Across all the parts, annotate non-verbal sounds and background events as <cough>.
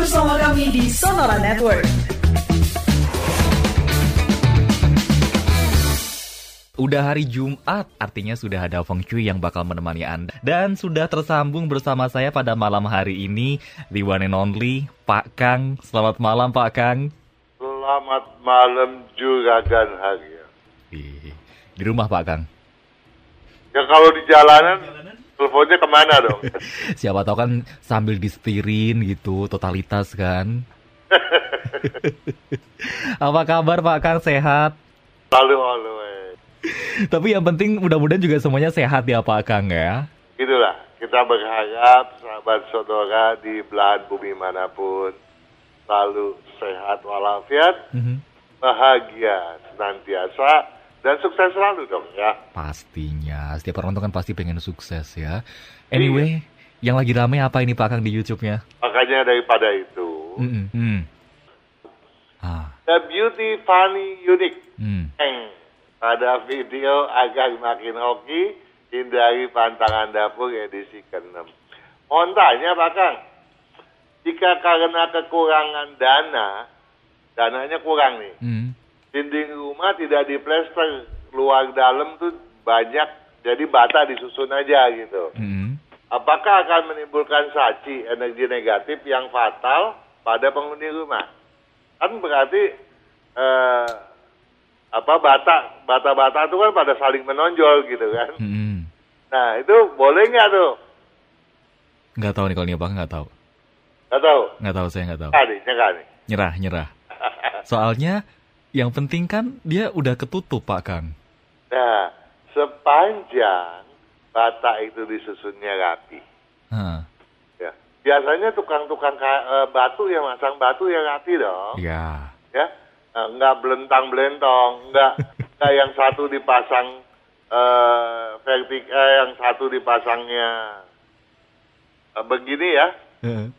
bersama kami di Sonora Network. Udah hari Jumat, artinya sudah ada Feng Shui yang bakal menemani Anda. Dan sudah tersambung bersama saya pada malam hari ini, the one and only, Pak Kang. Selamat malam, Pak Kang. Selamat malam Juragan Harya. Ih, Di rumah, Pak Kang. Ya kalau di jalanan, teleponnya ke mana dong? <laughs> Siapa tahu kan sambil disetirin gitu, totalitas kan. <laughs> Apa kabar, Pak Kang? Sehat? Lalu always. Tapi yang penting mudah-mudahan juga semuanya sehat ya, Pak Kang ya. Itulah, kita berharap sahabat saudara di belahan bumi mana pun selalu sehat walafiat, Mhm. bahagia senantiasa, dan sukses selalu dong ya. Pastinya, setiap orang tuh kan pasti pengen sukses ya. Anyway, yang lagi rame apa ini Pak Kang di YouTube-nya? Makanya daripada itu, Mm-mm. Hmm. Ah, The Beauty Funny Unique. Eng. pada video agar makin hoki hindari pantangan dapur edisi ke-6. Mohon tanya Pak Kang, jika karena kekurangan dana, dananya kurang nih, Hmm. Dinding rumah tidak diplester, luar dalam tuh banyak, jadi bata disusun aja gitu. Mm-mm. Apakah akan menimbulkan saci energi negatif yang fatal pada penghuni rumah? Kan berarti eh, apa bata bata bata itu kan pada saling menonjol gitu kan? Mm-mm. Nah itu boleh nggak tuh? Nggak tahu nih kalau ini apa nggak tahu. Nggak tahu. Nggak tahu saya nggak tahu. Nih. Nyerah, nyerah. Soalnya yang penting kan dia udah ketutup Pak Kang. Nah sepanjang bata itu disusunnya rapi, Hah. ya biasanya tukang-tukang ka- eh, batu yang masang batu yang rapi dong. Ya. ya Nah, nggak belentang belentong nggak nggak yang satu dipasang eh vertik eh, yang satu dipasangnya eh, begini ya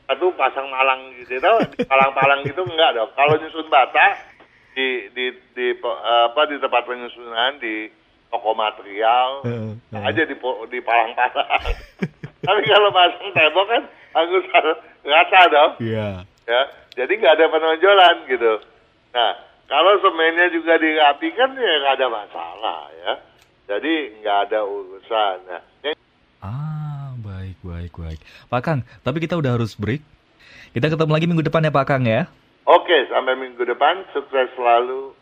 satu pasang malang gitu palang-palang gitu enggak dong kalau nyusun bata di di di apa di tempat penyusunan di toko material Heeh, heeh. aja di di palang-palang <laughs> tapi kalau pasang tembok kan harus <laughs> rasa dong Iya. ya jadi nggak ada penonjolan gitu nah kalau semennya juga dirapikan ya nggak ada masalah ya jadi nggak ada urusan nah yang Ah, baik, baik, baik. Pak Kang, tapi kita udah harus break. Kita ketemu lagi minggu depan ya Pak Kang ya. Oke sampai minggu depan sukses selalu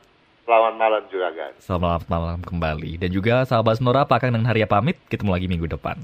selamat malam juga guys Selamat malam kembali. Dan juga sahabat Sonora, Pak Kang dan Harya pamit. Ketemu lagi minggu depan.